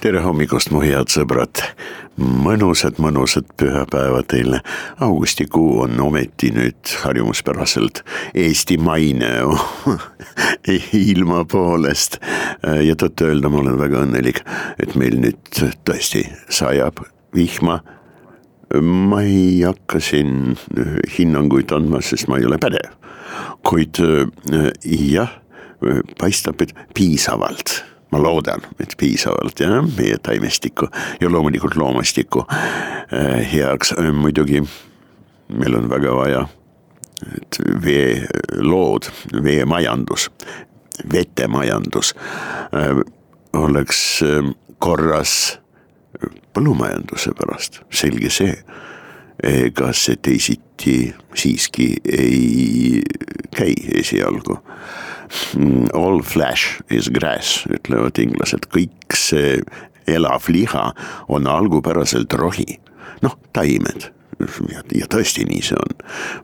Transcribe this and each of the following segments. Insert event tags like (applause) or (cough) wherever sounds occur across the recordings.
tere hommikust, mu head sõbrad. mõnusad, mõnusad pühapäeva teile. augustikuu on ometi nüüd harjumuspäraselt eestimaine (laughs) ilma poolest. ja tõtt-öelda ma olen väga õnnelik, et meil nüüd tõesti sajab vihma. ma ei hakka siin hinnanguid andma, sest ma ei ole pädev. kuid jah, paistab, et piisavalt ma loodan, et piisavalt jah, meie taimestikku ja loomulikult loomastikku heaks, muidugi meil on väga vaja, et veelood, veemajandus, vetemajandus oleks korras põllumajanduse pärast, selge see. Ega see teisiti siiski ei käi esialgu. All flesh is grass, ütlevad inglased, kõik see elav liha on algupäraselt rohi, noh, taimed ja, ja tõesti nii see on.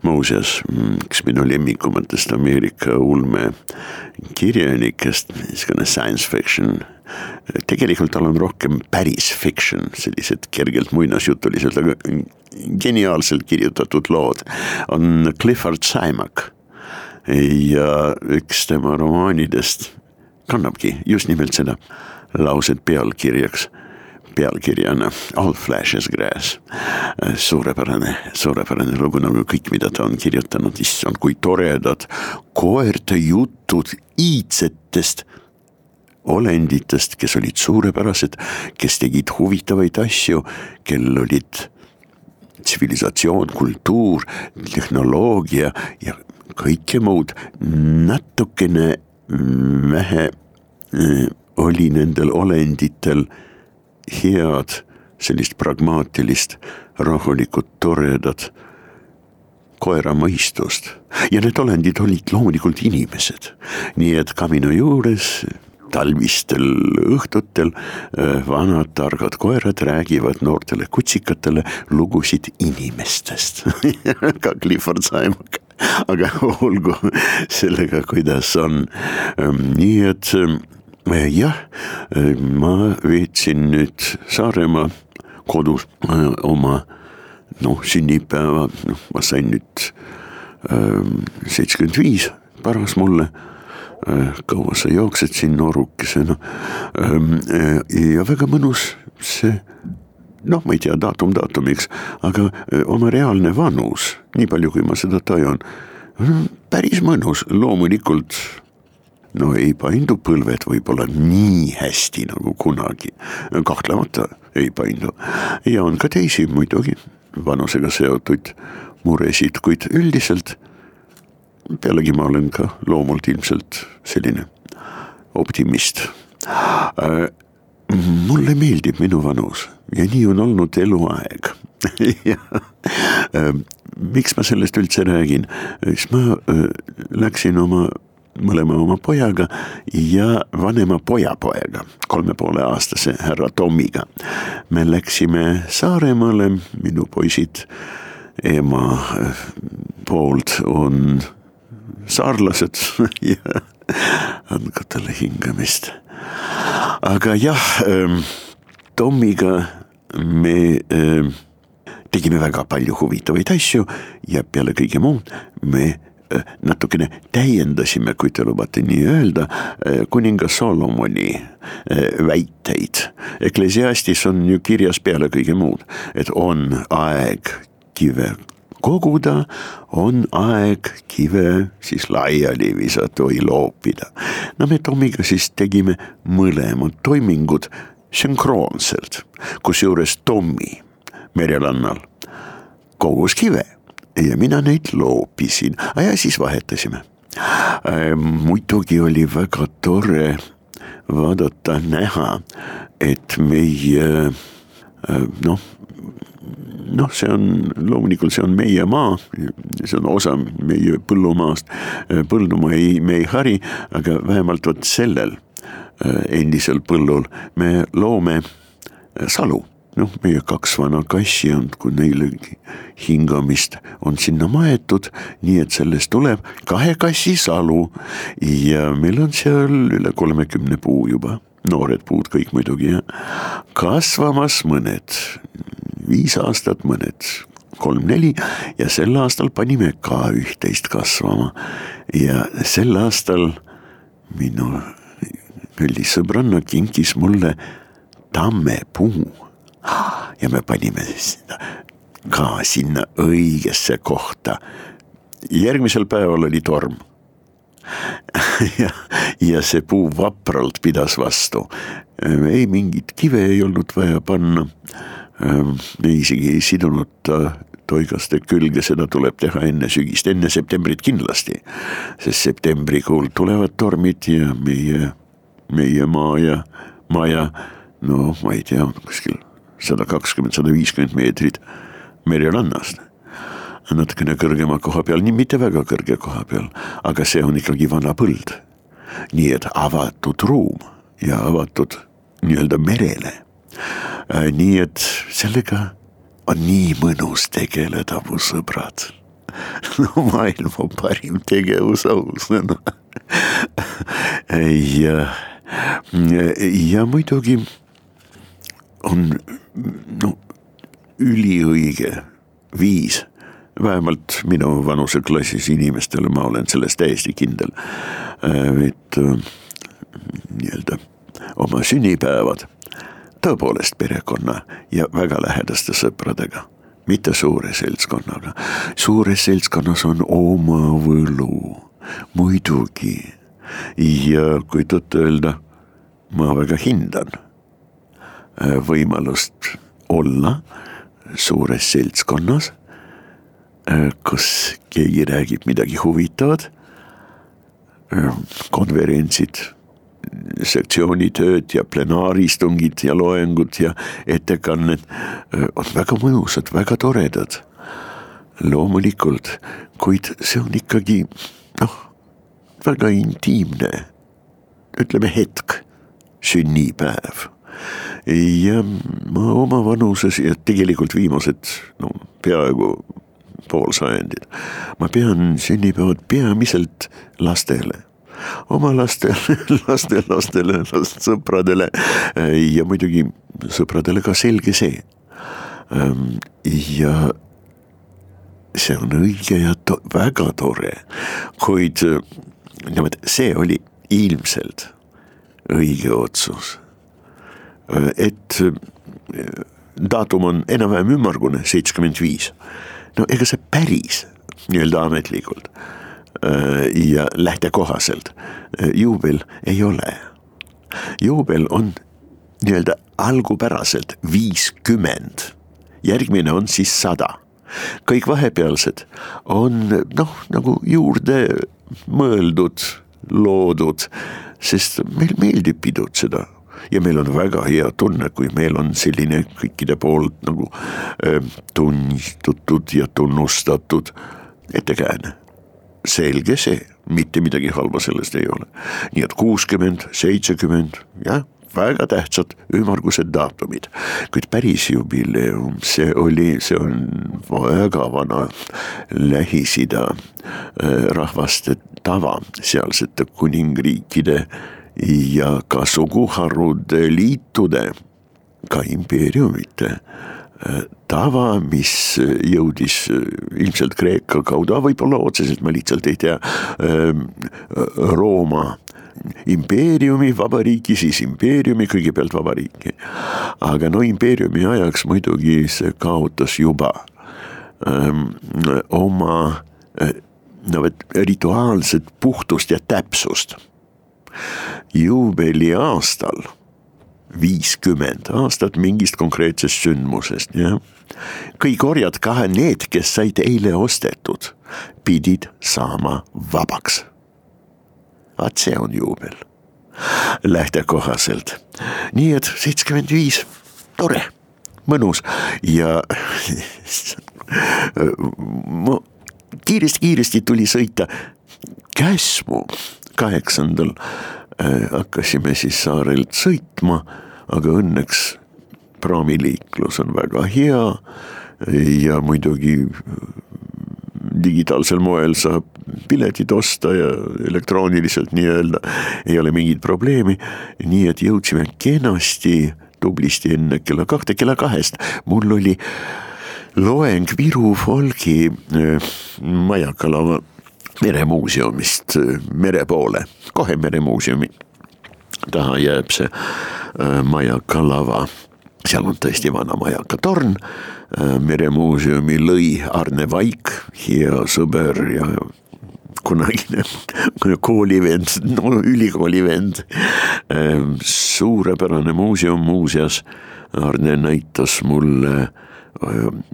muuseas, üks minu lemmikumatest Ameerika ulmekirjanikest, niisugune science fiction. tegelikult tal on rohkem päris fiction, sellised kergelt muinasjutulised, aga geniaalselt kirjutatud lood on Clifford Simak ja üks tema romaanidest kannabki just nimelt seda lauset pealkirjaks, pealkirjana All flashes grass. suurepärane, suurepärane lugu nagu kõik, mida ta on kirjutanud, issand, kui toredad koerte jutud iidsetest olenditest, kes olid suurepärased, kes tegid huvitavaid asju, kellel olid tsivilisatsioon, kultuur, tehnoloogia ja kõike muud, natukene vähe äh, oli nendel olenditel head sellist pragmaatilist, rahulikult toredat koeramõistust. Ja need olendid olid loomulikult inimesed, nii et kaminu juures talvistel õhtutel äh, vanad targad koerad räägivad noortele kutsikatele lugusid inimestest. (laughs) Ka Clifford Simak aga olgu sellega, kuidas on. Ehm, nii et ehm, jah, ehm, ma veetsin nüüd Saaremaa kodus oma noh, sünnipäeva, noh, ma sain nüüd seitsekümmend viis paras mulle kaua sa jooksed siin noorukesena. ja väga mõnus see noh, ma ei tea, daatum daatumiks, aga oma reaalne vanus, nii palju, kui ma seda tajun, päris mõnus, loomulikult no ei paindu põlved võib-olla nii hästi nagu kunagi, kahtlemata ei paindu. Ja on ka teisi muidugi vanusega seotud muresid, kuid üldiselt pealegi ma olen ka loomult ilmselt selline optimist. Mulle meeldib minu vanus ja nii on olnud eluaeg. (laughs) Miks ma sellest üldse räägin, siis ma äh, läksin oma mõlema oma pojaga ja vanema pojapoega, kolme poole aastase härra Tommiga. me läksime Saaremaale, minu poisid ema äh, poolt on saarlased (laughs) ja andku talle hingamist aga jah ähm,, Tommiga me ähm, tegime väga palju huvitavaid asju ja peale kõige muu me natukene täiendasime, kui te lubate nii öelda, äh, kuningas Solomoni äh, väiteid. Eklesiastis on ju kirjas peale kõige muud, et on aeg kive koguda, on aeg kive siis laiali visata või loopida. no me Tomiga siis tegime mõlemad toimingud sünkroonselt, kusjuures Tommi merelannal kogus kive, ja mina neid loopisin, ja siis vahetasime. muidugi oli väga tore vaadata, näha, et meie noh, noh, see on loomulikult, see on meie maa, see on osa meie põllumaast, põldu me ei, me ei hari, aga vähemalt vot sellel äh, endisel põllul me loome äh, salu noh, meie kaks vana kassi on, kui neile hingamist on sinna maetud, nii et sellest tuleb kahe kassi salu. Ja meil on seal üle kolmekümne puu juba. Noored puud kõik muidugi ja kasvamas mõned. Viis aastat, mõned. Kolm-neli. Ja sel aastal panime ka üht-teist kasvama. ja sel aastal minu kallis sõbranna kinkis mulle tammepuu ja me panime seda ka sinna õigesse kohta. järgmisel päeval oli torm (laughs) ja, ja see puu vapralt pidas vastu. ei mingit kive ei olnud vaja panna Ehm, me isegi ei sidunud toigaste külge, seda tuleb teha enne sügist, enne septembrit kindlasti. sest septembrikuul tulevad tormid ja meie, meie maa ja maja, no ma ei tea, kuskil sada kakskümmend, sada viiskümmend meetrit mererannast natukene kõrgema koha peal, nii mitte väga kõrge koha peal, aga see on ikkagi vana põld. nii et avatud ruum ja avatud nii-öelda merele Äh, nii et sellega on nii mõnus tegeleda, mu sõbrad. (laughs) no maailma parim tegevus ausõna (laughs) ja, ja muidugi on no üliõige viis, vähemalt minu vanuseklassis inimestele, ma olen selles täiesti kindel, äh, et äh, nii-öelda oma sünnipäevad tõepoolest perekonna ja väga lähedaste sõpradega, mitte suure seltskonnaga. suures seltskonnas on oma võlu, muidugi. ja kui tõtt-öelda, ma väga hindan võimalust olla suures seltskonnas, äh, kus keegi räägib midagi huvitavat, äh, konverentsid sektsioonitööd ja plenaaristungid ja loengud ja ettekanned on väga mõnusad, väga toredad. loomulikult, kuid see on ikkagi noh, väga intiimne, ütleme hetk, sünnipäev ja ma oma vanuses ja tegelikult viimased no peaaegu pool sajandit, ma pean sünnipäevad peamiselt lastele oma lastele, (laughs) lastelastele, last sõpradele ja muidugi sõpradele ka selge see. Ehm, ja see on õige ja to väga tore, kuid niimoodi, see oli ilmselt õige otsus. Et daatum on enam-vähem ümmargune, seitsekümmend viis. no ega see päris nii-öelda ametlikult Äh, ja lähtekohaselt äh, juubel ei ole. juubel on nii-öelda algupäraselt viiskümmend, järgmine on siis sada. kõik vahepealsed on noh, nagu juurde mõeldud, loodud, sest meil meeldib pidutseda ja meil on väga hea tunne, kui meil on selline kõikide poolt nagu tunnistatud ja tunnustatud ettekääne selge see, mitte midagi halba sellest ei ole. nii et kuuskümmend, seitsekümmend, jah, väga tähtsad ümmargused daatumid. kuid päris jubileum, see oli, see on väga vana Lähis-Ida äh, rahvaste tava, sealsete kuningriikide ja ka suguharude liitude, ka impeeriumite tava, mis jõudis ilmselt Kreeka kaudu, võib-olla otseselt, ma lihtsalt ei tea, ähm, Rooma impeeriumi vabariiki, siis impeeriumi, kõigepealt vabariiki. aga no impeeriumi ajaks muidugi see kaotas juba öö, ähm, oma äh, no vot rituaalset puhtust ja täpsust. Juubeli aastal viiskümmend aastat mingist konkreetsest sündmusest, jah. kõik orjad, ka need, kes said eile ostetud, pidid saama vabaks. vaat see on juubel lähtekohaselt, nii et seitsekümmend viis, tore, mõnus ja (laughs) ma kiiresti-kiiresti tuli sõita Käsmu kaheksandal äh, hakkasime siis saarelt sõitma, aga õnneks praamiliiklus on väga hea ja muidugi digitaalsel moel saab piletid osta ja elektrooniliselt nii-öelda ei ole mingit probleemi. nii et jõudsime kenasti tublisti enne kella kahte, kella kahest mul oli loeng Viru folgi äh, Majakalava meremuuseumist äh, mere poole, kohe meremuuseumi taha jääb see äh, Majakalava, seal on tõesti vana majakatorn. meremuuseumi lõi Arne Vaik, hea sõber ja kunagine (laughs) koolivend, no ülikoolivend. suurepärane muuseum muuseas, Arne näitas mulle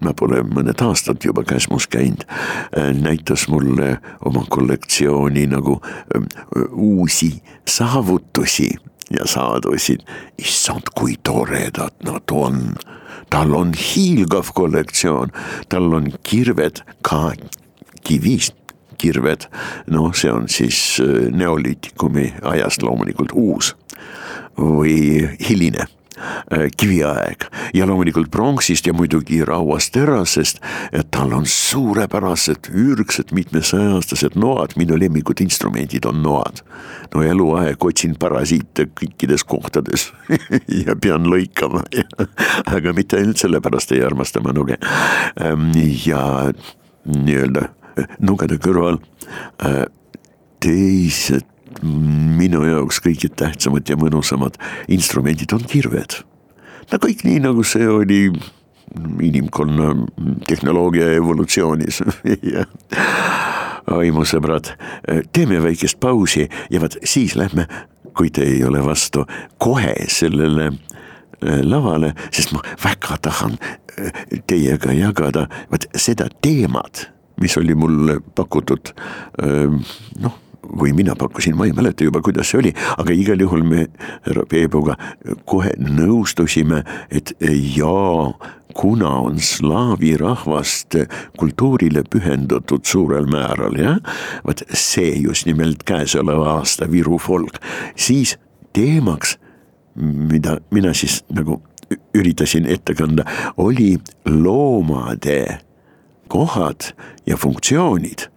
ma pole mõned aastad juba Käsmus käinud, näitas mulle oma kollektsiooni nagu uusi saavutusi ja saadusid. issand, kui toredad nad on. tal on hiilgav kollektsioon, tal on kirved ka kivist kirved, noh, see on siis neolüütikumi ajast loomulikult uus või hiline Äh, kiviaeg ja loomulikult pronksist ja muidugi rauast terasest. et tal on suurepärased ürgsed mitmesaja-aastased noad, minu lemmikud instrumendid on noad. no eluaeg otsin parasiite kõikides kohtades (laughs) ja pean lõikama (laughs) aga mitte ainult sellepärast ei armasta ma nuge. Ähm, ja nii-öelda nugede kõrval äh, teised minu jaoks kõige tähtsamad ja mõnusamad instrumendid on kirved. no kõik nii, nagu see oli inimkonna tehnoloogia evolutsioonis (laughs) vaimusõbrad, teeme väikest pausi ja vot siis lähme, kui te ei ole vastu, kohe sellele äh, lavale, sest ma väga tahan äh, teiega jagada vot seda teemat, mis oli mulle pakutud äh, noh või mina pakkusin, ma ei mäleta juba, kuidas see oli, aga igal juhul me härra Peebuga kohe nõustusime, et jaa, kuna on slaavi rahvast kultuurile pühendatud suurel määral, jah, vot see just nimelt käesoleva aasta Viru folk, siis teemaks, mida mina siis nagu üritasin ette kanda, oli loomade kohad ja funktsioonid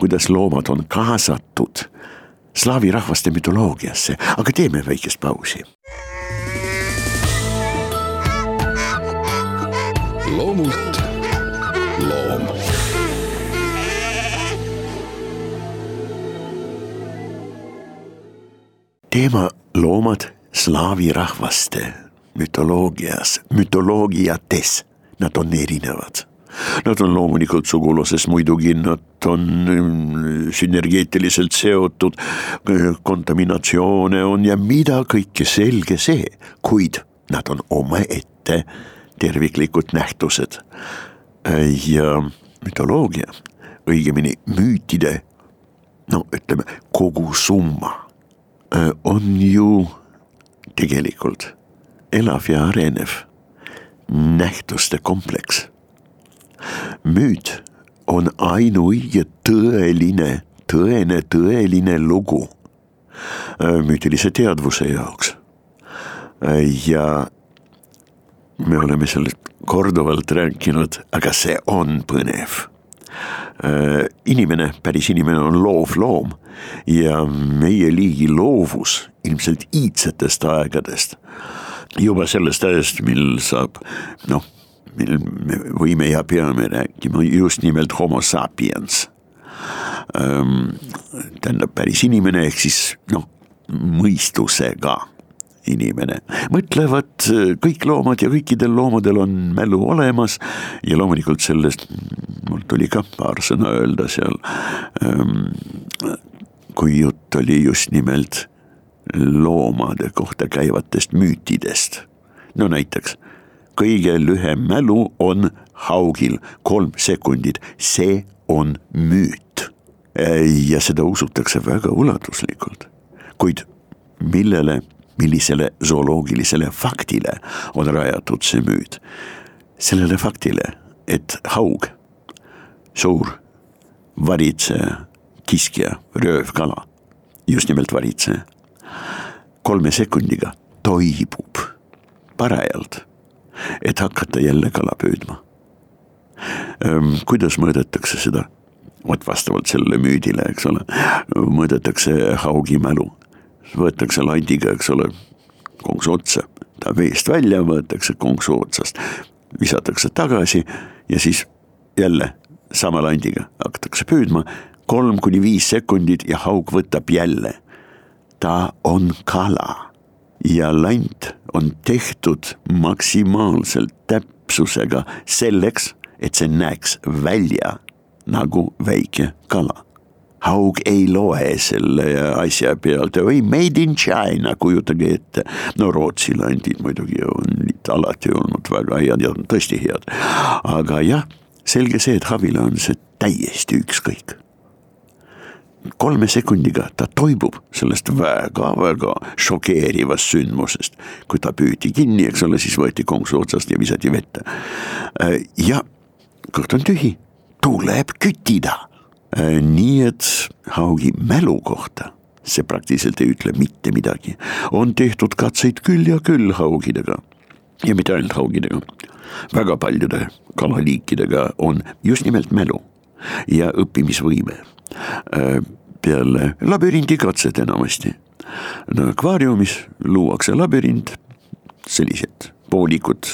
kuidas loomad on kaasatud slaavi rahvaste mütoloogiasse, aga teeme väikest pausi. loomult loom. teema loomad slaavi rahvaste mütoloogias, mütoloogiates, nad on erinevad Nad on loomulikult suguluses, muidugi nad on mm, sünergeetiliselt seotud, kontaminatsioone on ja mida kõike, selge see, kuid nad on omaette terviklikud nähtused. ja mütoloogia, õigemini müütide, no ütleme, kogusumma on ju tegelikult elav ja arenev nähtuste kompleks müüt on ainuõige tõeline, tõene, tõeline lugu äh, müütilise teadvuse jaoks. Äh, ja me oleme sellest korduvalt rääkinud, aga see on põnev. Äh, inimene, päris inimene on loov loom ja meie liigi loovus ilmselt iidsetest aegadest, juba sellest ajast, mil saab noh võime ja peame rääkima just nimelt homo sapiens. tähendab päris inimene ehk siis noh, mõistusega inimene. mõtlevad kõik loomad ja kõikidel loomadel on mälu olemas ja loomulikult sellest mul tuli ka paar sõna öelda seal. kui jutt oli just nimelt loomade kohta käivatest müütidest. no näiteks kõige lühem mälu on haugil kolm sekundit, see on müüt. ja seda usutakse väga ulatuslikult, kuid millele, millisele zooloogilisele faktile on rajatud see müüt? sellele faktile, et haug, suur varitseja, kiskja, röövkala, just nimelt varitseja, kolme sekundiga toibub parajalt, et hakata jälle kala püüdma. Kuidas mõõdetakse seda? vot vastavalt sellele müüdile, eks ole, mõõdetakse haugi mälu, võetakse landiga, eks ole, konksu otsa, ta veest välja võetakse konksu otsast, visatakse tagasi ja siis jälle sama landiga hakatakse püüdma, kolm kuni viis sekundit ja haug võtab jälle. ta on kala ja lant on tehtud maksimaalselt täpsusega selleks, et see näeks välja nagu väike kala haug ei loe selle asja pealt, oi made in China, kujutage ette. no Rootsi landid muidugi on alati olnud väga head ja tõesti head, aga jah selge see, et Havile on see täiesti ükskõik. Kolme sekundiga ta toibub sellest väga-väga šokeerivast sündmusest. kui ta püüti kinni, eks ole, siis võeti konksu otsast ja visati vette. ja kõht on tühi, tuleb küttida. nii et Haugi mälu kohta see praktiliselt ei ütle mitte midagi. on tehtud katseid küll ja küll haugidega ja mitte ainult haugidega väga paljude kalaliikidega on just nimelt mälu ja õppimisvõime. Äh, peale labürindikatset enamasti. no akvaariumis luuakse labürint, sellised poolikud,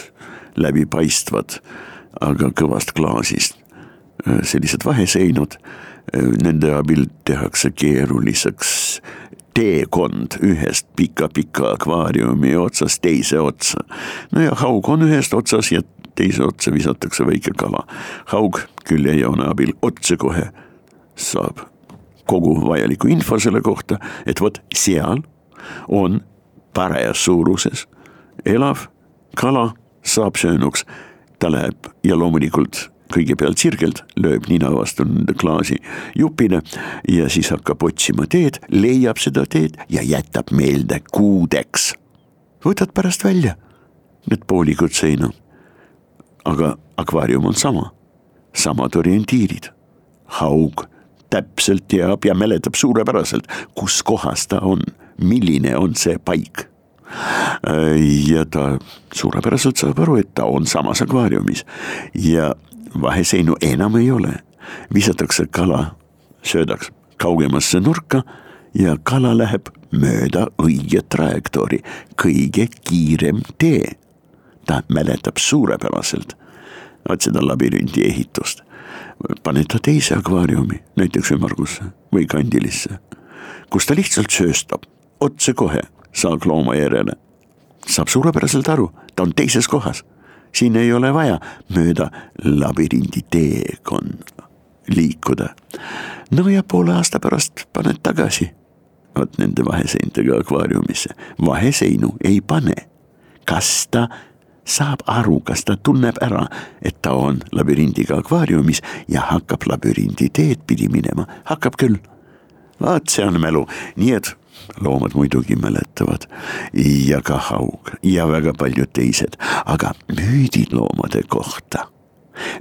läbipaistvad, aga kõvast klaasist, äh, sellised vaheseinad, äh, nende abil tehakse keeruliseks teekond ühest pika-pika akvaariumi otsast teise otsa. no ja haug on ühest otsas ja teise otsa visatakse väike kala. haug küljejoone abil otsekohe saab kogu vajaliku info selle kohta, et vot seal on parajas suuruses elav kala saab söönuks, ta läheb ja loomulikult kõigepealt sirgelt lööb nina vastu nende klaasi jupile ja siis hakkab otsima teed, leiab seda teed ja jätab meelde kuudeks. võtad pärast välja need poolikud seina. aga akvaarium on sama, samad orientiirid, haug täpselt teab ja mäletab suurepäraselt, kus kohas ta on, milline on see paik. Ja ta suurepäraselt saab aru, et ta on samas akvaariumis. Ja vaheseinu enam ei ole, visatakse kala söödaks kaugemasse nurka ja kala läheb mööda õiget trajektoori, kõige kiirem tee. ta mäletab suurepäraselt. Vot seda labürindi ehitust. Paned ta teise akvaariumi, näiteks ümmargusse või kandilisse, kus ta lihtsalt sööstab otsekohe saaglooma järele. saab suurepäraselt aru, ta on teises kohas siin ei ole vaja mööda labürindi teekonda liikuda. no ja poole aasta pärast paned tagasi, vot nende vaheseintega akvaariumisse, vaheseinu ei pane. kas ta saab aru, kas ta tunneb ära, et ta on labürindiga akvaariumis ja hakkab labürindi teed pidi minema, hakkab küll. vaat see on mälu, nii et loomad muidugi mäletavad. Ja ka haug. Ja väga paljud teised, aga müüdid loomade kohta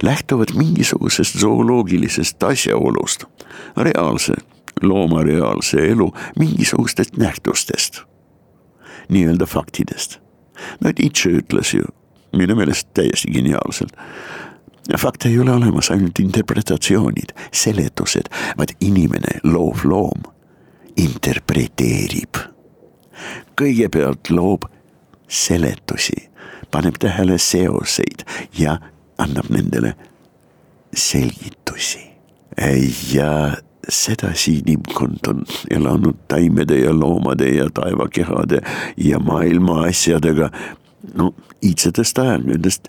lähtuvad mingisugusest zooloogilisest asjaolust, reaalse, looma reaalse elu mingisugustest nähtustest, nii-öelda faktidest. No Nietzsche ütles ju minu meelest täiesti geniaalselt fakte ei ole olemas, ainult interpretatsioonid, seletused, vaid inimene, loov loom interpreteerib. kõigepealt loob seletusi, paneb tähele seoseid ja annab nendele selgitusi. ja sedasi inimkond on elanud taimede ja loomade ja taevakehade ja maailma asjadega no iidsetest ajalgedest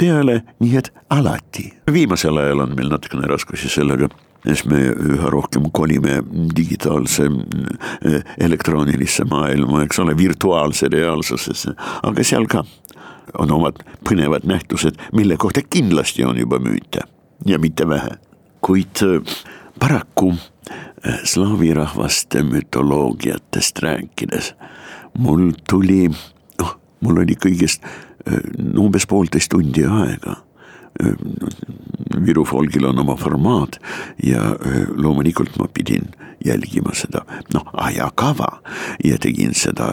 peale, nii et alati. viimasel ajal on meil natukene raskusi sellega siis me üha rohkem kolime digitaalse elektroonilisse maailma, eks ole, virtuaalse reaalsusesse, aga seal ka on omad põnevad nähtused, mille kohta kindlasti on juba müüte ja mitte vähe. kuid paraku slaavi rahvaste mütoloogiatest rääkides mul tuli, noh, mul oli kõigest umbes poolteist tundi aega Viru folgil on oma formaat ja loomulikult ma pidin jälgima seda noh ajakava ja tegin seda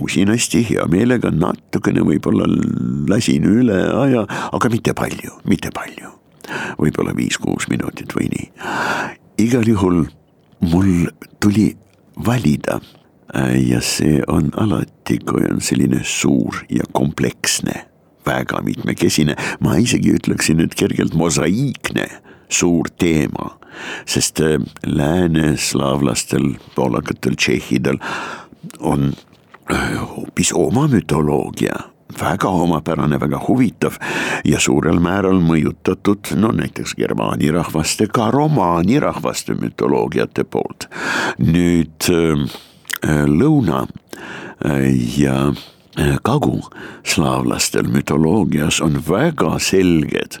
usinasti, hea meelega, natukene võib-olla lasin üle aja, aga mitte palju, mitte palju. Võib-olla viis-kuus minutit või nii. igal juhul mul tuli valida ja see on alati, kui on selline suur ja kompleksne väga mitmekesine, ma isegi ütleksin, et kergelt mosaiikne suur teema, sest äh, lääneslaavlastel, poolakatel, tšehhidel on äh, hoopis oma mütoloogia väga omapärane, väga huvitav ja suurel määral mõjutatud no näiteks germaani rahvaste, ka romaani rahvaste mütoloogiate poolt. nüüd äh, lõuna ja kaguslaavlastel mütoloogias on väga selged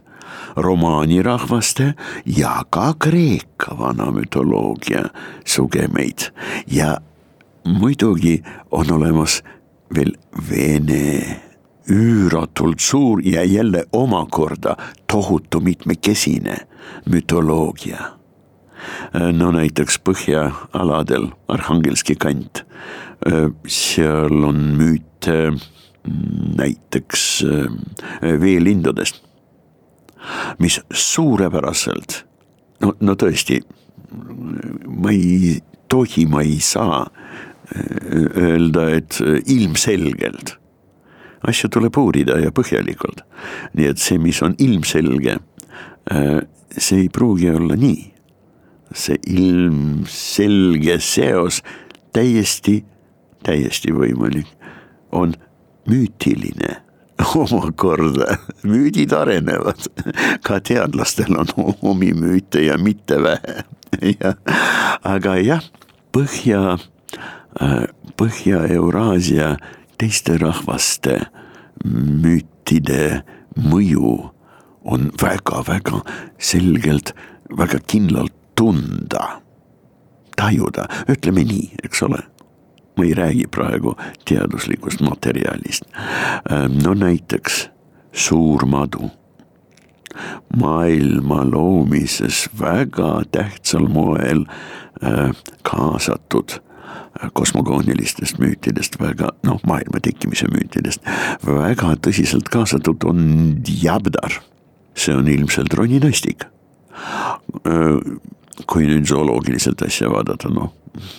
romaani rahvaste ja ka Kreeka vana mütoloogia sugemeid ja muidugi on olemas veel Vene üüratult suur ja jälle omakorda tohutu mitmekesine mütoloogia. no näiteks põhjaaladel, Arhangelski kant, seal on müüt näiteks äh, veelindudest, mis suurepäraselt, no, no tõesti, ma ei tohi, ma ei saa äh, öelda, et ilmselgelt. Asja tuleb uurida ja põhjalikult. nii et see, mis on ilmselge, äh, see ei pruugi olla nii. see ilmselge seos täiesti, täiesti võimalik on müütiline (laughs) omakorda, müüdid arenevad, ka teadlastel on omi müüte ja mitte vähe (laughs) ja aga jah, Põhja, Põhja-Euraasia teiste rahvaste müütide mõju on väga-väga selgelt, väga kindlalt tunda, tajuda, ütleme nii, eks ole? Ma ei räägi praegu teaduslikust materjalist. No näiteks suur madu maailma loomises väga tähtsal moel äh, kaasatud kosmogoonilistest müütidest väga, noh, maailma tekkimise müütidest väga tõsiselt kaasatud on Djabdar. see on ilmselt roninastik. Äh, kui nüüd zooloogiliselt asja vaadata, noh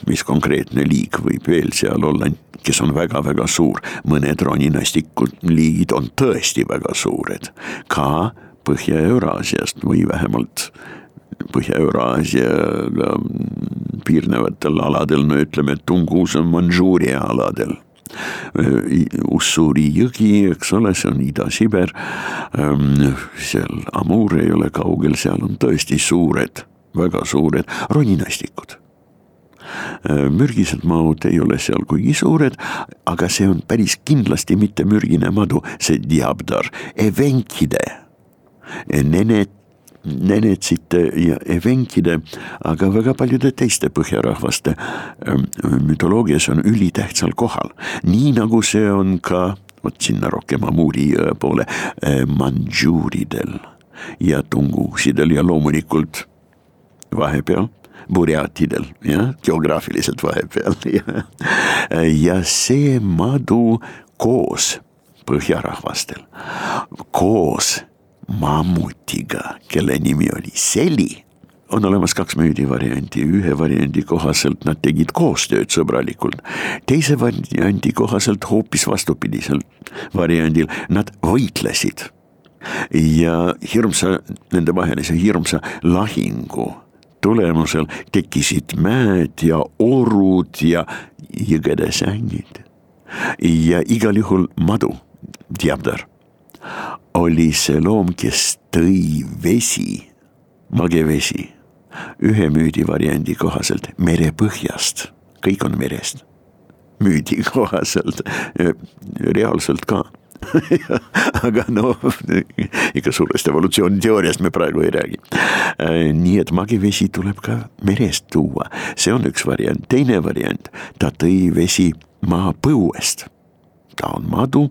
mis konkreetne liik võib veel seal olla, kes on väga-väga suur, mõned roninastikud liigid on tõesti väga suured, ka Põhja-Euraasiast või vähemalt Põhja-Euraasiaga piirnevatel aladel, no ütleme, Tungus on Mandžuuria aladel Ussuri jõgi, eks ole, see on Ida-Siber. seal Amur ei ole kaugel, seal on tõesti suured, väga suured roninastikud Äh, mürgised maud ei ole seal kuigi suured, aga see on päris kindlasti mitte mürgine madu, see diabdar, evenkide, nenet nenetsite ja evenkide, aga väga paljude teiste põhjarahvaste ähm, mütoloogias on ülitähtsal kohal, nii nagu see on ka vot sinna rohkem Amuri jõe poole äh, mandžuuridel ja tungusidel ja loomulikult vahepeal burjaatidel, jah, geograafiliselt vahepeal (laughs) ja, ja see madu koos põhjarahvastel, koos mammutiga, kelle nimi oli Seli on olemas kaks müüdivarianti, ühe variandi kohaselt nad tegid koostööd sõbralikult, teise variandi kohaselt hoopis vastupidisel variandil. Nad võitlesid. Ja hirmsa, nendevahelise hirmsa lahingu tulemusel tekkisid mäed ja orud ja jõgede sängid. ja igal juhul madu, Diabdar, oli see loom, kes tõi vesi, mage vesi ühe müüdi variandi kohaselt merepõhjast, kõik on merest. müüdi kohaselt, reaalselt ka. (laughs) Aga no ikka suurest evolutsiooniteooriast me praegu ei räägi. nii et magevesi tuleb ka merest tuua, see on üks variant, teine variant, ta tõi vesi maapõuest ta on madu,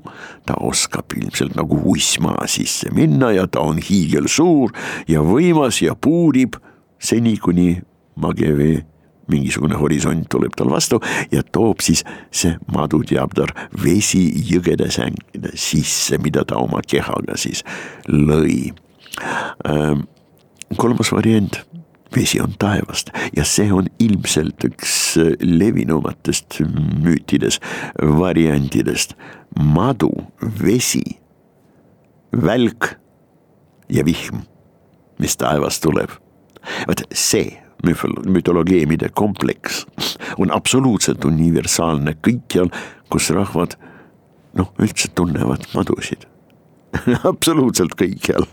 ta oskab ilmselt nagu uismaa sisse minna ja ta on hiigelsuur ja võimas ja puurib seni, kuni magevee mingisugune horisont tuleb tal vastu ja toob siis see maduteabdar vesi jõgede sängide sisse, mida ta oma kehaga siis lõi. Ähm, kolmas variant, vesi on taevast ja see on ilmselt üks levinumatest müütides, variantidest. madu, vesi, välk ja vihm, mis taevast tuleb. vot see mütoloogiimide kompleks on absoluutselt universaalne kõikjal, kus rahvad noh, üldse tunnevad madusid (laughs) absoluutselt kõikjal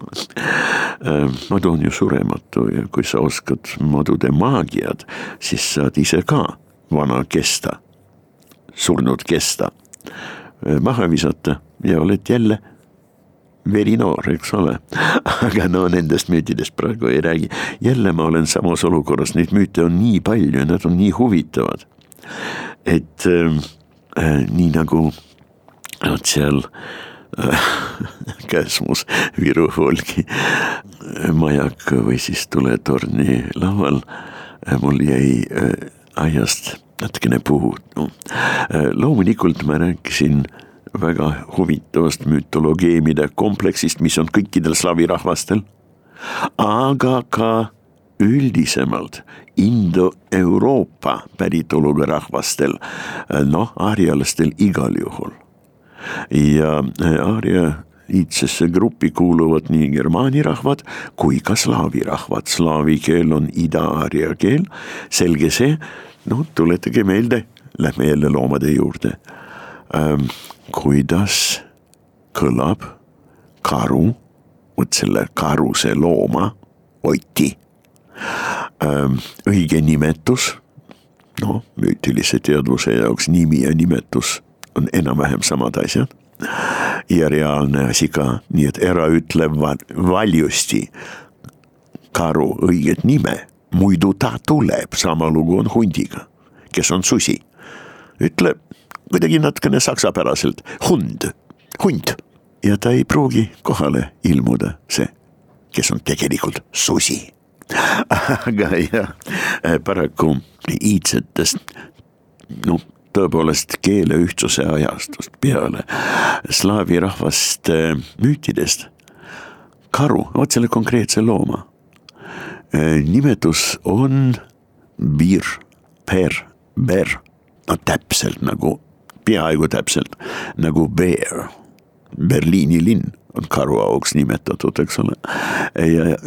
madu on ju surematu ja kui sa oskad madude maagiat, siis saad ise ka vana kesta, surnud kesta maha visata ja oled jälle verinoor, eks ole. (laughs) aga no nendest müütidest praegu ei räägi. jälle ma olen samas olukorras, neid müüte on nii palju ja nad on nii huvitavad. et äh, äh, nii nagu vot seal äh, (laughs) Käsmus Viru Volgi majak või siis tuletorni laval äh, mul jäi äh, aiast natukene puudu. Äh, loomulikult ma rääkisin väga huvitavast mütoloogiimide kompleksist, mis on kõikidel slavi rahvastel, aga ka üldisemalt Indo-Euroopa päritoluga rahvastel, noh, aarjalastel igal juhul. Ja aaria iidsesse gruppi kuuluvad nii germaani rahvad kui ka slaavi rahvad, slaavi keel on ida-aaria keel, selge see, noh, tuletage meelde, lähme jälle loomade juurde. Ähm, kuidas kõlab karu, vot selle karuse looma, Oti õige nimetus, noh, müütilise teadvuse jaoks nimi ja nimetus on enam-vähem samad asjad. ja reaalne asi ka, nii et ära ütle valjusti karu õiget nime, muidu ta tuleb, sama lugu on hundiga, kes on susi. ütle kuidagi natukene saksapäraselt hund, hunt ja ta ei pruugi kohale ilmuda, see, kes on tegelikult susi. (laughs) aga jah, paraku iidsetest, noh, tõepoolest keele ühtsuse ajastust peale slaavi rahvaste müütidest. Karu, vot selle konkreetse looma. Nimetus on bir, per, ber, no täpselt nagu peaaegu täpselt nagu Bear, Berliini linn on karuauks nimetatud, eks ole. ja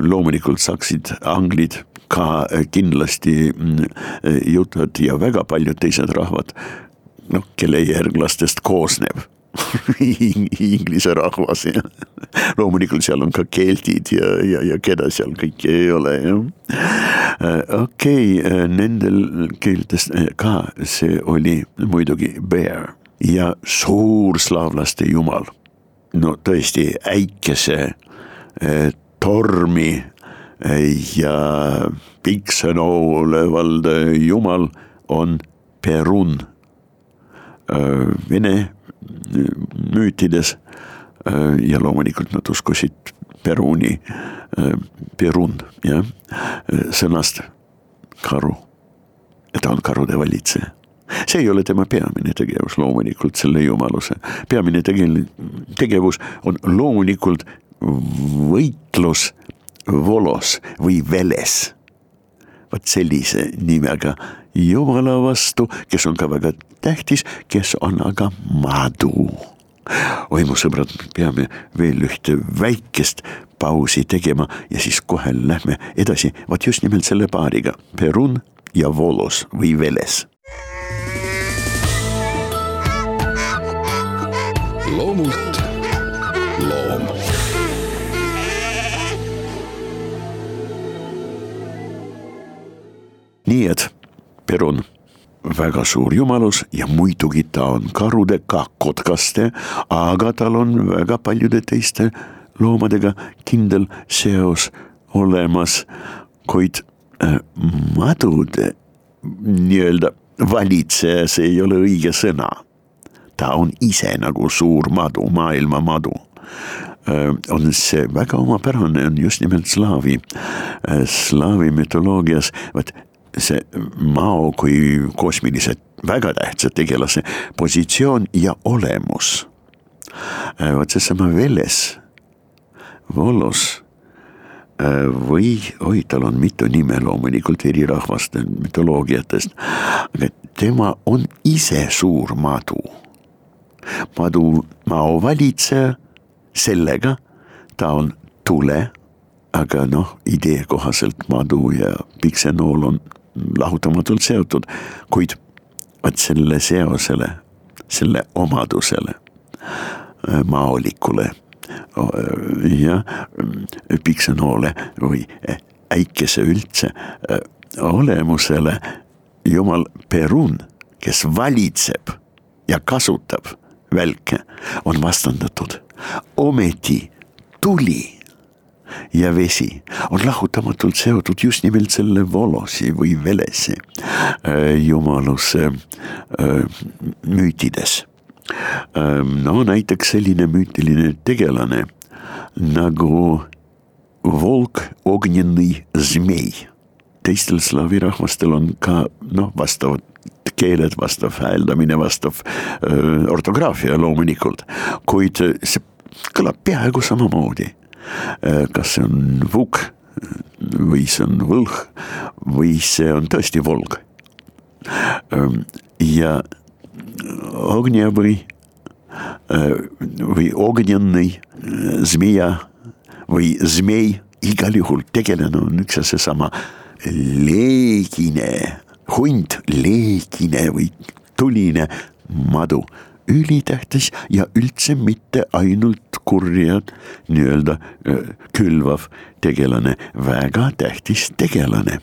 loomulikult saaksid anglid ka kindlasti mm, jutvad ja väga paljud teised rahvad, noh, kelle järglastest koosneb (laughs) Inglise rahvas ja loomulikult seal on ka keldid ja, ja, ja keda seal kõiki ei ole, jah. Äh, okei okay,, nendel keeltes äh, ka see oli muidugi bear ja suurslaavlaste jumal. no tõesti äikese tormi ja pikksõnaolevald jumal on Perun. Vene müütides äh, ja loomulikult nad uskusid Peruni, äh, Perun, jah, sõnast karu. ja ta on karude valitseja see ei ole tema peamine tegevus loomulikult, selle jumaluse. peamine tege-, tegevus on loomulikult võitlus volos või veles. vot sellise nimega Jumala vastu, kes on ka väga tähtis, kes on aga madu. oi mu sõbrad, peame veel ühte väikest pausi tegema ja siis kohe lähme edasi, vot just nimelt selle paariga, Perun ja Volos või Veles. loomult loom nii et Perun väga suur jumalus ja muidugi ta on karude, ka kotkaste, aga tal on väga paljude teiste loomadega kindel seos olemas, kuid äh, madude nii-öelda valitseja, see ei ole õige sõna. ta on ise nagu suur madu, maailma madu. Äh, on see väga omapärane, on just nimelt slaavi, äh, slaavi mütoloogias, vot see Mao kui kosmilise väga tähtsa tegelase positsioon ja olemus. Äh, vot seesama Veles, Volos äh, või oi, tal on mitu nime loomulikult eri rahvaste mütoloogiatest, aga tema on ise suur madu. madu, mao valitseja, sellega ta on tule, aga noh, idee kohaselt madu ja piksenool on lahutamatult seotud, kuid vot selle seosele, selle omadusele, äh, maolikule ja äh, piksenoole või äikese üldse äh, olemusele jumal Perun, kes valitseb ja kasutab välke, on vastandatud. ometi tuli ja vesi on lahutamatult seotud just nimelt selle volosi või velesi äh, jumaluse äh, müütides. Ähm, no näiteks selline müütiline tegelane nagu volk, ognjeni zmei. teistel slaavi rahvastel on ka noh, vastavad keeled, vastav hääldamine, vastav äh, ortograafia loomulikult, kuid see kõlab peaaegu samamoodi kas see on vuk või see on võlg või see on tõesti volg. Ähm, ja äh, või ognjennõi äh, zmeja või zmei igal juhul tegelane on üks ja seesama leegine hunt, leegine või tuline madu ülitähtis ja üldse mitte ainult kurjad nii-öelda külvav tegelane, väga tähtis tegelane.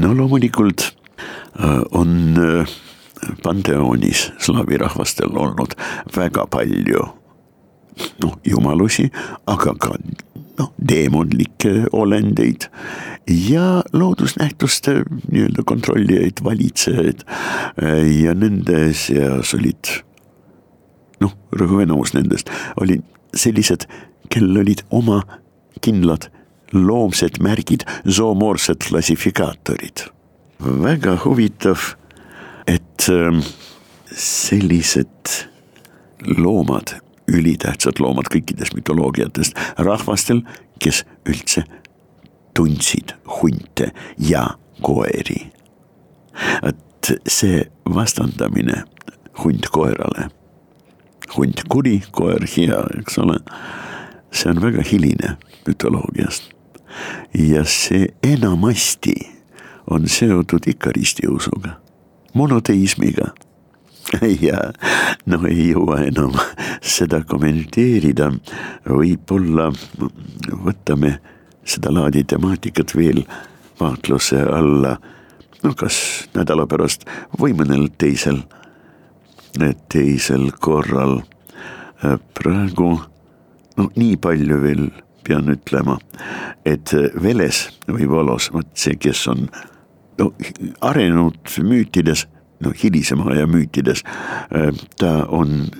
no loomulikult on panteoonis slaavi rahvastel olnud väga palju noh, jumalusi, aga ka noh, teemonlikke olendeid ja loodusnähtuste nii-öelda kontrollijaid, valitsejaid ja nende seas olid noh, rõhuv enamus nendest olid sellised, kellel olid oma kindlad loomsed märgid, zoomoorsed klassifikaatorid. väga huvitav, et ähm, sellised loomad, ülitähtsad loomad kõikidest mütoloogiatest, rahvastel, kes üldse tundsid hunte ja koeri. et see vastandamine hunt koerale hunt kuri, koer hea, eks ole. see on väga hiline mütoloogiast. ja see enamasti on seotud ikka ristiusuga, monoteismiga (laughs) ja noh, ei jõua enam seda kommenteerida, võib-olla võtame sedalaadi temaatikat veel vaatluse alla, no kas nädala pärast või mõnel teisel teisel korral. Äh, praegu no nii palju veel pean ütlema, et äh, Veles või Volos, vot see, kes on no arenenud müütides, no hilisema aja müütides, äh, ta on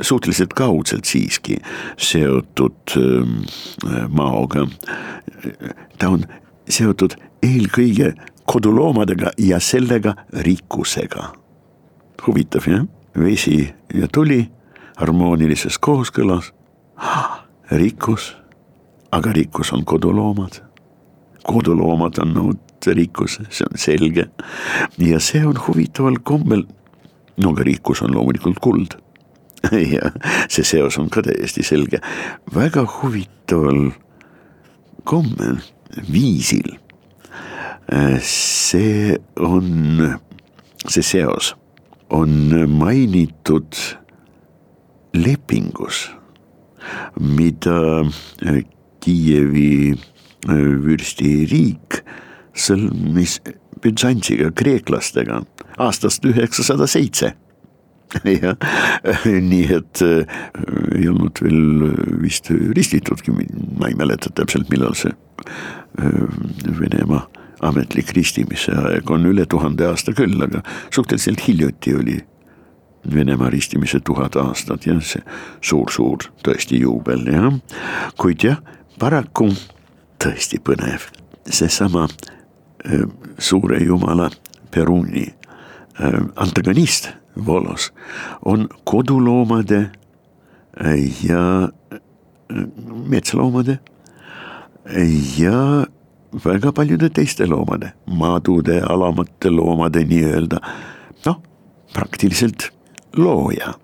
suhteliselt kaudselt siiski seotud maoga. ta on seotud eelkõige koduloomadega ja sellega rikkusega. huvitav jah vesi ja tuli harmoonilises kooskõlas. rikkus, aga rikkus on koduloomad. koduloomad on nõud rikkus, see on selge. ja see on huvitaval kombel, no aga rikkus on loomulikult kuld. (laughs) ja see seos on ka täiesti selge, väga huvitaval kombel, viisil. see on see seos on mainitud lepingus, mida Kiievi vürstiriik sõlmis Byzantsiga, kreeklastega aastast üheksasada seitse. (laughs) Jah, (laughs) nii et äh, ei olnud veel vist ristitudki, ma ei mäleta täpselt, millal see äh, Venemaa ametlik ristimise aeg on üle tuhande aasta küll, aga suhteliselt hiljuti oli Venemaa ristimise tuhat aastat jah, see suur-suur tõesti juubel jah, kuid jah, paraku tõesti põnev, seesama äh, suure jumala Peruni äh, antagonist Volos on koduloomade äh, ja metsaloomade ja väga paljude teiste loomade, madude, alamate loomade nii-öelda noh, praktiliselt looja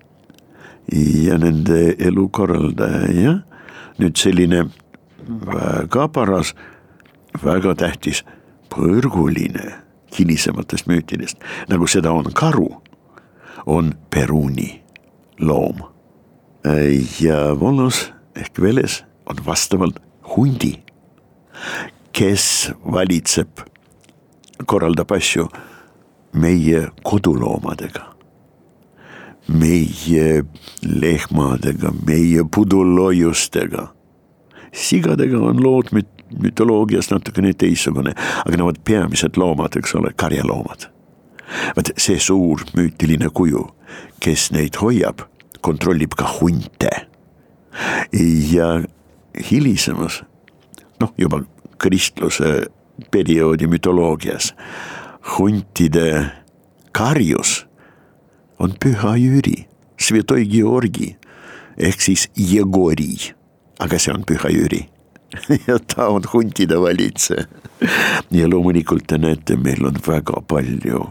ja nende elu korraldaja, jah. nüüd selline väga paras, väga tähtis, põrguline hilisematest müütidest, nagu seda on karu, on Peruni loom. ja Volos ehk Veles on vastavalt hundi, kes valitseb, korraldab asju meie koduloomadega meie lehmadega, meie puduloiustega. sigadega on lood müt-, mütoloogias natukene teistsugune, aga no, peamised loomad, eks ole, karjaloomad. vaat see suur müütiline kuju, kes neid hoiab, kontrollib ka hunte. ja hilisemas, noh juba kristluse perioodi mütoloogias, huntide karjus on püha Jüri, Svetoi Georgi ehk siis Jegori, aga see on püha Jüri (laughs) ja ta on huntide valitseja. ja loomulikult te näete, meil on väga palju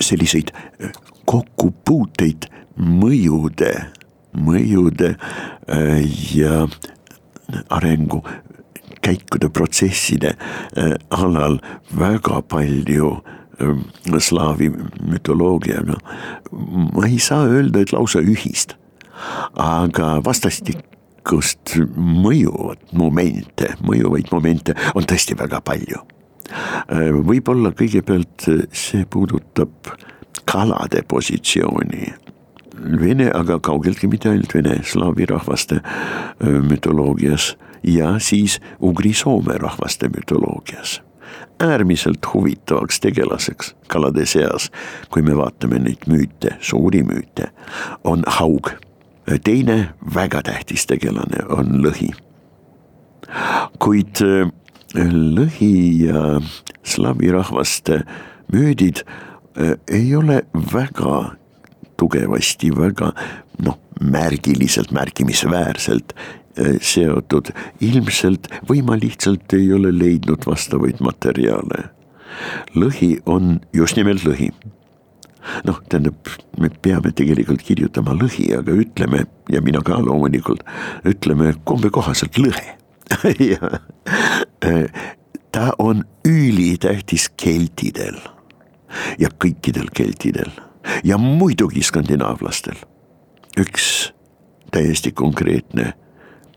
selliseid äh, kokkupuuteid mõjude, mõjude äh, ja arengu käikude, protsesside äh, alal väga palju Äh, slaavi mütoloogiaga. ma ei saa öelda, et lausa ühist, aga vastastikust mõjuvat momente, mõjuvaid momente on tõesti väga palju. Äh, võib-olla kõigepealt see puudutab kalade positsiooni Vene, aga kaugeltki mitte ainult vene, slaavi rahvaste mütoloogias ja siis ugri-soome rahvaste mütoloogias äärmiselt huvitavaks tegelaseks kalade seas, kui me vaatame neid müüte, suuri müüte, on haug. teine väga tähtis tegelane on lõhi. kuid äh, lõhi ja slaavi rahvaste müüdid äh, ei ole väga tugevasti, väga noh, märgiliselt, märkimisväärselt seotud, ilmselt või ma lihtsalt ei ole leidnud vastavaid materjale. lõhi on just nimelt lõhi. noh, tähendab, me peame tegelikult kirjutama lõhi, aga ütleme ja mina ka loomulikult ütleme kombe kohaselt lõhe (laughs) äh, ta on ülitähtis keltidel ja kõikidel keltidel ja muidugi skandinaavlastel. üks täiesti konkreetne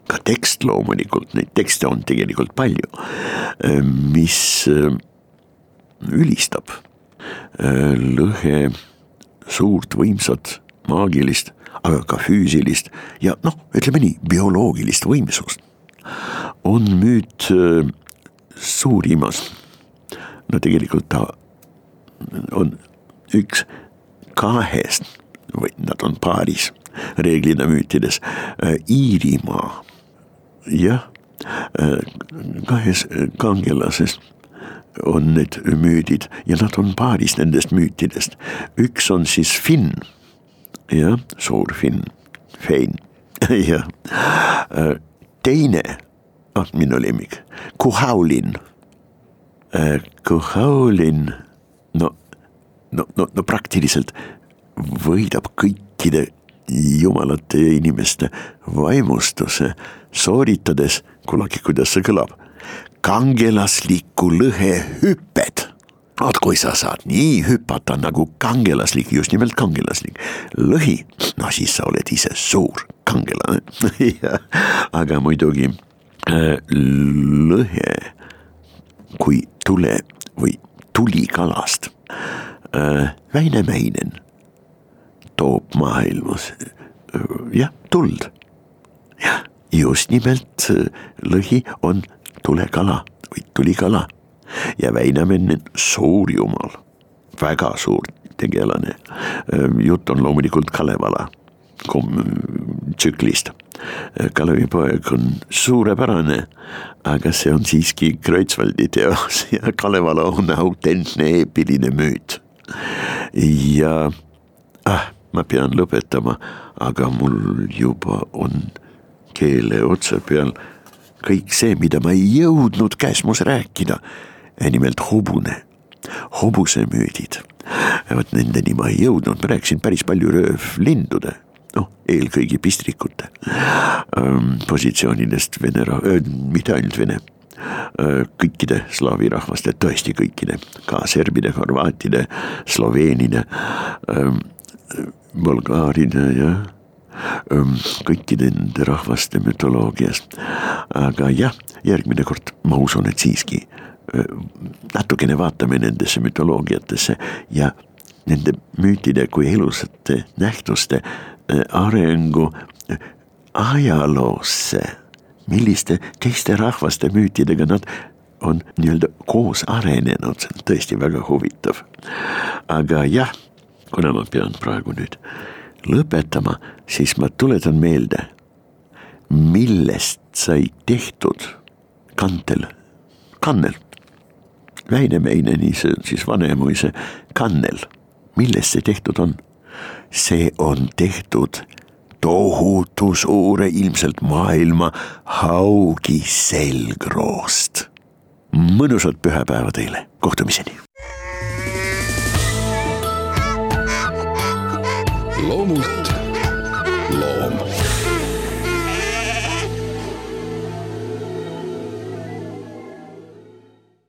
ka tekst loomulikult, neid tekste on tegelikult palju, äh, mis äh, ülistab äh, lõhe suurt võimsat maagilist, aga ka füüsilist ja noh, ütleme nii, bioloogilist võimsust. on müüt suurimas, no tegelikult ta on üks kahest või nad on paaris reeglina müütides, Iirimaa jah, äh, kahes kangelases on need müüdid ja nad on paaris nendest müütidest. üks on siis Finn, jah, suur Finn, Fein, (laughs) jah. Äh, teine, ah minu lemmik, Kuhaulin. Äh, Kuhaulin, no, no, no, no praktiliselt võidab kõikide jumalate ja inimeste vaimustuse sooritades, kuulake, kuidas see kõlab, kangelaslikku lõhehüpet vot kui sa saad nii hüpata nagu kangelaslik, just nimelt kangelaslik lõhi, no siis sa oled ise suur kangelane (laughs) aga muidugi äh, lõhe, kui tuleb või tulikalast. Väine Mäinen toob maailmas jah, tuld. jah, just nimelt lõhi on tulekala või tulikala ja Väinamine suur jumal, väga suur tegelane. jutt on loomulikult Kalevala tsüklist. Kalevipoeg on suurepärane, aga see on siiski Kreutzwaldi teos ja Kalevala on autentne eepiline müüt. ja ah, ma pean lõpetama, aga mul juba on keele otsa peal kõik see, mida ma ei jõudnud käsmus rääkida. nimelt hobune, hobusemüüdid. vot nendeni ma ei jõudnud, ma rääkisin päris palju röövlindude noh, eelkõige pistrikute ähm, positsioonidest vene rahva, mitte ainult vene kõikide slaavi rahvaste, tõesti kõikide, ka serbide, horvaatide, sloveenide, ähm, bulgaaride ja ähm, kõikide nende rahvaste mütoloogiast. aga jah, järgmine kord ma usun, et siiski natukene vaatame nendesse mütoloogiatesse ja nende müütide kui elusate nähtuste arengu ajaloosse, milliste teiste rahvaste müütidega nad on nii-öelda koos arenenud, see on tõesti väga huvitav. aga jah, kuna ma pean praegu nüüd lõpetama, siis ma tuletan meelde, millest sai tehtud kantel, kannel. Väine-Meineni, see on siis Vanemuise kannel, millest see tehtud on? see on tehtud tohutu suure, ilmselt maailma haugi selgroost. mõnusat pühapäeva teile, kohtumiseni. Loomult loom